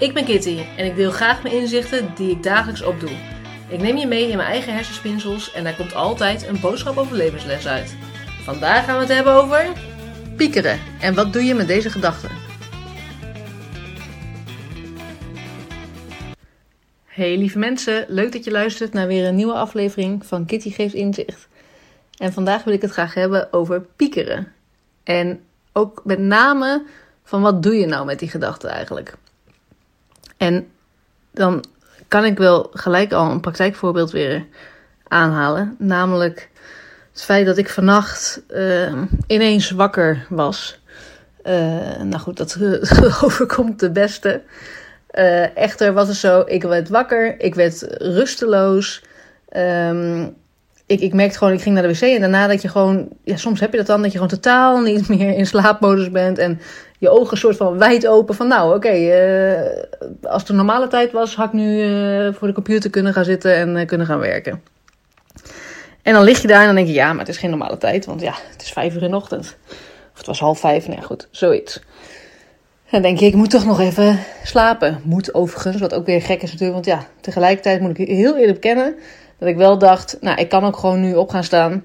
Ik ben Kitty en ik deel graag mijn inzichten die ik dagelijks opdoe. Ik neem je mee in mijn eigen hersenspinsels en daar komt altijd een boodschap over levensles uit. Vandaag gaan we het hebben over piekeren en wat doe je met deze gedachten. Hey lieve mensen, leuk dat je luistert naar weer een nieuwe aflevering van Kitty Geeft Inzicht. En vandaag wil ik het graag hebben over piekeren. En ook met name van wat doe je nou met die gedachten eigenlijk. En dan kan ik wel gelijk al een praktijkvoorbeeld weer aanhalen. Namelijk het feit dat ik vannacht uh, ineens wakker was. Uh, nou goed, dat overkomt de beste. Uh, echter was het zo, ik werd wakker, ik werd rusteloos. Um, ik, ik merkte gewoon, ik ging naar de wc en daarna dat je gewoon, ja, soms heb je dat dan, dat je gewoon totaal niet meer in slaapmodus bent en je ogen soort van wijd open van, nou oké, uh, als het een normale tijd was, had ik nu uh, voor de computer kunnen gaan zitten en uh, kunnen gaan werken. En dan lig je daar en dan denk je, ja, maar het is geen normale tijd, want ja, het is vijf uur in de ochtend. Of het was half vijf, nou ja, goed, zoiets. En dan denk je, ik moet toch nog even slapen. Moet overigens, wat ook weer gek is natuurlijk, want ja, tegelijkertijd moet ik heel eerlijk bekennen dat ik wel dacht, nou, ik kan ook gewoon nu op gaan staan. En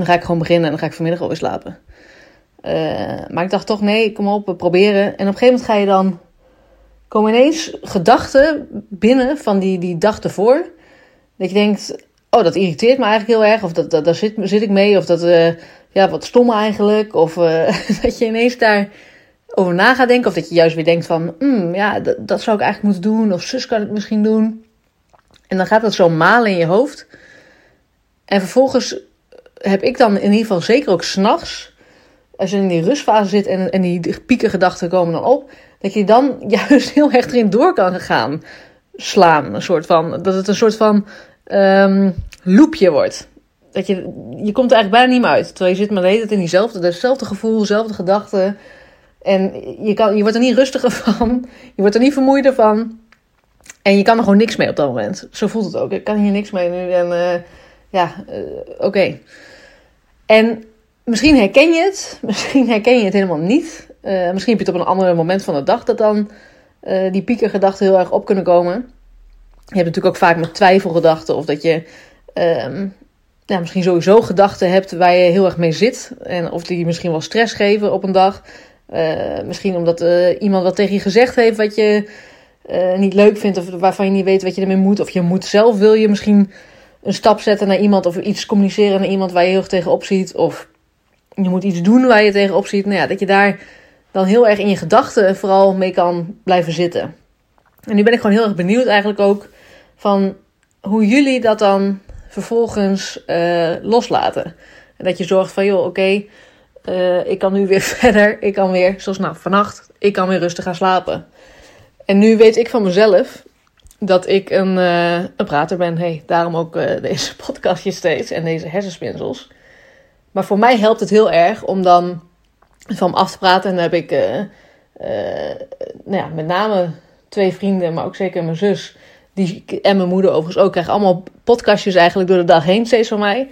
dan ga ik gewoon beginnen en dan ga ik vanmiddag alweer slapen. Uh, maar ik dacht toch, nee, kom op, we proberen. En op een gegeven moment ga je dan... komen ineens gedachten binnen van die, die dag ervoor. Dat je denkt, oh, dat irriteert me eigenlijk heel erg. Of dat, dat, daar zit, zit ik mee. Of dat, uh, ja, wat stom eigenlijk. Of uh, dat je ineens daar over na gaat denken. Of dat je juist weer denkt van, mm, ja, dat, dat zou ik eigenlijk moeten doen. Of zus kan het misschien doen. En dan gaat dat zo malen in je hoofd. En vervolgens heb ik dan in ieder geval zeker ook s'nachts, als je in die rustfase zit en, en die piekengedachten komen dan op, dat je dan juist heel erg erin door kan gaan slaan. Een soort van, dat het een soort van um, loopje wordt. Dat je, je komt er eigenlijk bijna niet meer uit. Terwijl je zit maar de hele tijd in diezelfde, dezelfde gevoel, dezelfde gedachten. En je, kan, je wordt er niet rustiger van. Je wordt er niet vermoeider van. En je kan er gewoon niks mee op dat moment. Zo voelt het ook. Ik kan hier niks mee nu. En uh, ja, uh, oké. En misschien herken je het. Misschien herken je het helemaal niet. Uh, misschien heb je het op een ander moment van de dag dat dan die piekergedachten heel erg op kunnen komen. Je hebt natuurlijk ook vaak met twijfelgedachten. Of dat je um, ja, misschien sowieso gedachten hebt waar je heel erg mee zit. En of die misschien wel stress geven op een dag. misschien omdat iemand wat tegen je gezegd heeft wat je uh, niet leuk vindt of waarvan je niet weet wat je ermee moet. Of je moet zelf, wil je misschien een stap zetten naar iemand of iets communiceren naar iemand waar je heel erg tegenop ziet. Of je moet iets doen waar je tegenop ziet. Nou ja, dat je daar dan heel erg in je gedachten vooral mee kan blijven zitten. En nu ben ik gewoon heel erg benieuwd eigenlijk ook van hoe jullie dat dan vervolgens uh, loslaten. En dat je zorgt van, joh, oké, uh, ik kan nu weer verder. Ik kan weer, zoals nou vannacht, ik kan weer rustig gaan slapen. En nu weet ik van mezelf dat ik een, uh, een prater ben. Hey, daarom ook uh, deze podcastje steeds en deze hersenspinsels. Maar voor mij helpt het heel erg om dan van me af te praten. En dan heb ik uh, nou ja, met name twee vrienden, maar ook zeker mijn zus. Die, en mijn moeder overigens ook. Krijgen allemaal podcastjes eigenlijk door de dag heen steeds van mij.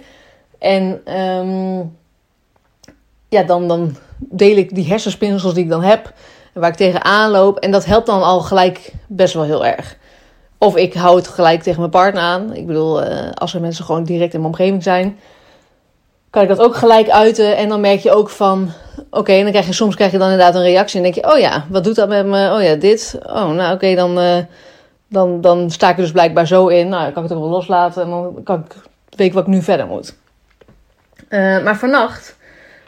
En um, ja, dan, dan deel ik die hersenspinsels die ik dan heb waar ik tegenaan loop. En dat helpt dan al gelijk best wel heel erg. Of ik hou het gelijk tegen mijn partner aan. Ik bedoel, uh, als er mensen gewoon direct in mijn omgeving zijn, kan ik dat ook gelijk uiten. En dan merk je ook van, oké, okay, dan krijg je soms krijg je dan inderdaad een reactie. En denk je, oh ja, wat doet dat met me? Oh ja, dit. Oh, nou oké, dan, uh, dan, dan sta ik er dus blijkbaar zo in. Nou, dan kan ik het ook wel loslaten. En dan kan ik weten wat ik nu verder moet. Uh, maar vannacht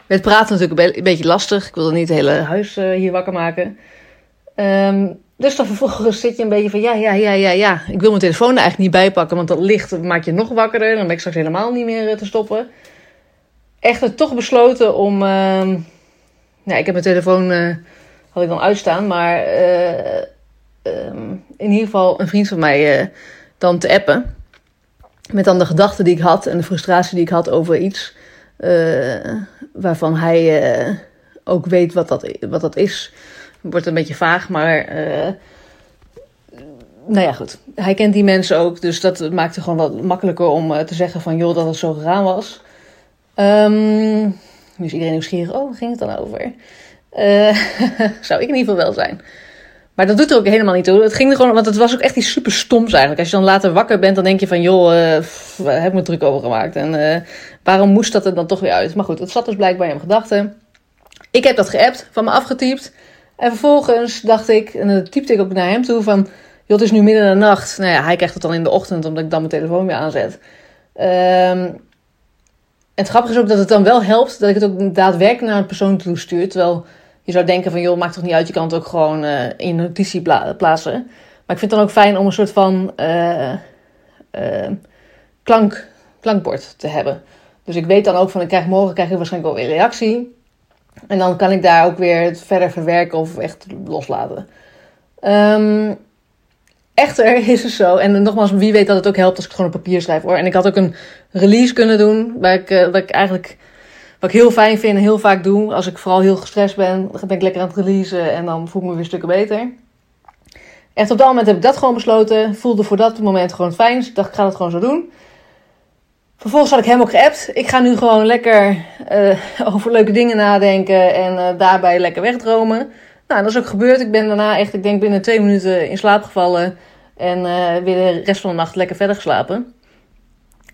met praten natuurlijk een beetje lastig. Ik wilde niet het hele huis uh, hier wakker maken. Um, dus dan vervolgens zit je een beetje van ja, ja, ja, ja, ja. Ik wil mijn telefoon er eigenlijk niet bij pakken, want dat licht maakt je nog wakkerder. Dan ben ik straks helemaal niet meer uh, te stoppen. Echter toch besloten om... Uh, nou, ik heb mijn telefoon uh, had ik dan uitstaan, maar in ieder geval een vriend van mij dan te appen. Met dan de gedachten die ik had en de frustratie die ik had over iets. Uh, waarvan hij uh, ook weet wat dat, wat dat is. Wordt een beetje vaag, maar. Uh, nou ja, goed. Hij kent die mensen ook, dus dat maakt het gewoon wat makkelijker om te zeggen van joh, dat het zo gegaan was. Um, nu is iedereen nieuwsgierig. Oh, waar ging het dan over? zou ik in ieder geval wel zijn. Maar dat doet er ook helemaal niet toe. Het ging er gewoon, want het was ook echt iets super stoms eigenlijk. Als je dan later wakker bent, dan denk je van, joh, uh, heb ik me druk over gemaakt? En uh, waarom moest dat er dan toch weer uit? Maar goed, het zat dus blijkbaar in mijn gedachten. Ik heb dat geappt, van me afgetypt. En vervolgens dacht ik, en dan typte ik ook naar hem toe van, joh, het is nu midden in de nacht. Nou ja, hij krijgt het dan in de ochtend, omdat ik dan mijn telefoon weer aanzet. Um, en het grappige is ook dat het dan wel helpt dat ik het ook daadwerkelijk naar een persoon toe stuur. Terwijl je zou denken van, joh, maakt toch niet uit, je kan het ook gewoon uh, in notitie pla plaatsen. Maar ik vind het dan ook fijn om een soort van uh, klank, klankbord te hebben. Dus ik weet dan ook van, ik krijg morgen krijg ik waarschijnlijk wel weer reactie. En dan kan ik daar ook weer het verder verwerken of echt loslaten. Um, echter is het zo, en nogmaals, wie weet dat het ook helpt als ik het gewoon op papier schrijf hoor. En ik had ook een release kunnen doen, waar ik, waar ik eigenlijk wat ik heel fijn vind en heel vaak doe, als ik vooral heel gestrest ben, dan ben ik lekker aan het releasen en dan voel ik me weer stukken beter. Echt op dat moment heb ik dat gewoon besloten. Voelde voor dat moment gewoon fijn. Dus ik dacht, ik ga dat gewoon zo doen. Vervolgens had ik hem ook geappt. Ik ga nu gewoon lekker uh, over leuke dingen nadenken en uh, daarbij lekker wegdromen. Nou, dat is ook gebeurd. Ik ben daarna echt, ik denk binnen twee minuten in slaap gevallen. En uh, weer de rest van de nacht lekker verder geslapen.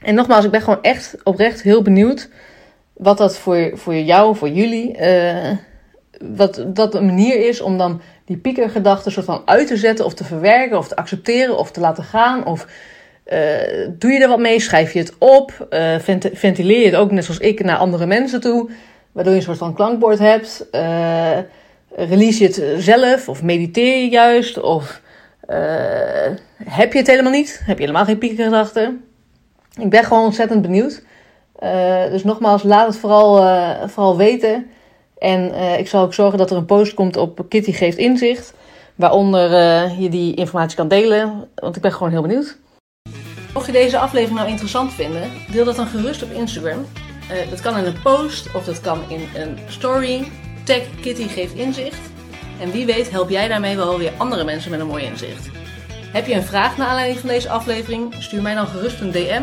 En nogmaals, ik ben gewoon echt oprecht heel benieuwd wat dat voor, voor jou, voor jullie, uh, wat dat een manier is om dan die piekergedachten soort van uit te zetten of te verwerken of te accepteren of te laten gaan. Of uh, doe je er wat mee? Schrijf je het op? Vent ventileer je het ook net zoals ik naar andere mensen toe, waardoor je een soort van klankbord hebt. Release je het zelf of mediteer je juist? Of heb je het helemaal niet? Heb je helemaal geen piekergedachten? Ik ben gewoon ontzettend benieuwd. Uh, dus nogmaals, laat het vooral, uh, vooral weten. En uh, ik zal ook zorgen dat er een post komt op Kitty Geeft Inzicht. Waaronder je die informatie kan delen. Want ik ben gewoon heel benieuwd. Mocht je deze aflevering nou interessant vinden, deel dat dan gerust op Instagram. dat kan in een post of dat kan in een story. Tag Kitty Geeft Inzicht. En wie weet help jij daarmee wel weer andere mensen met een mooi inzicht. Heb je een vraag naar aanleiding van deze aflevering? Stuur mij dan gerust een DM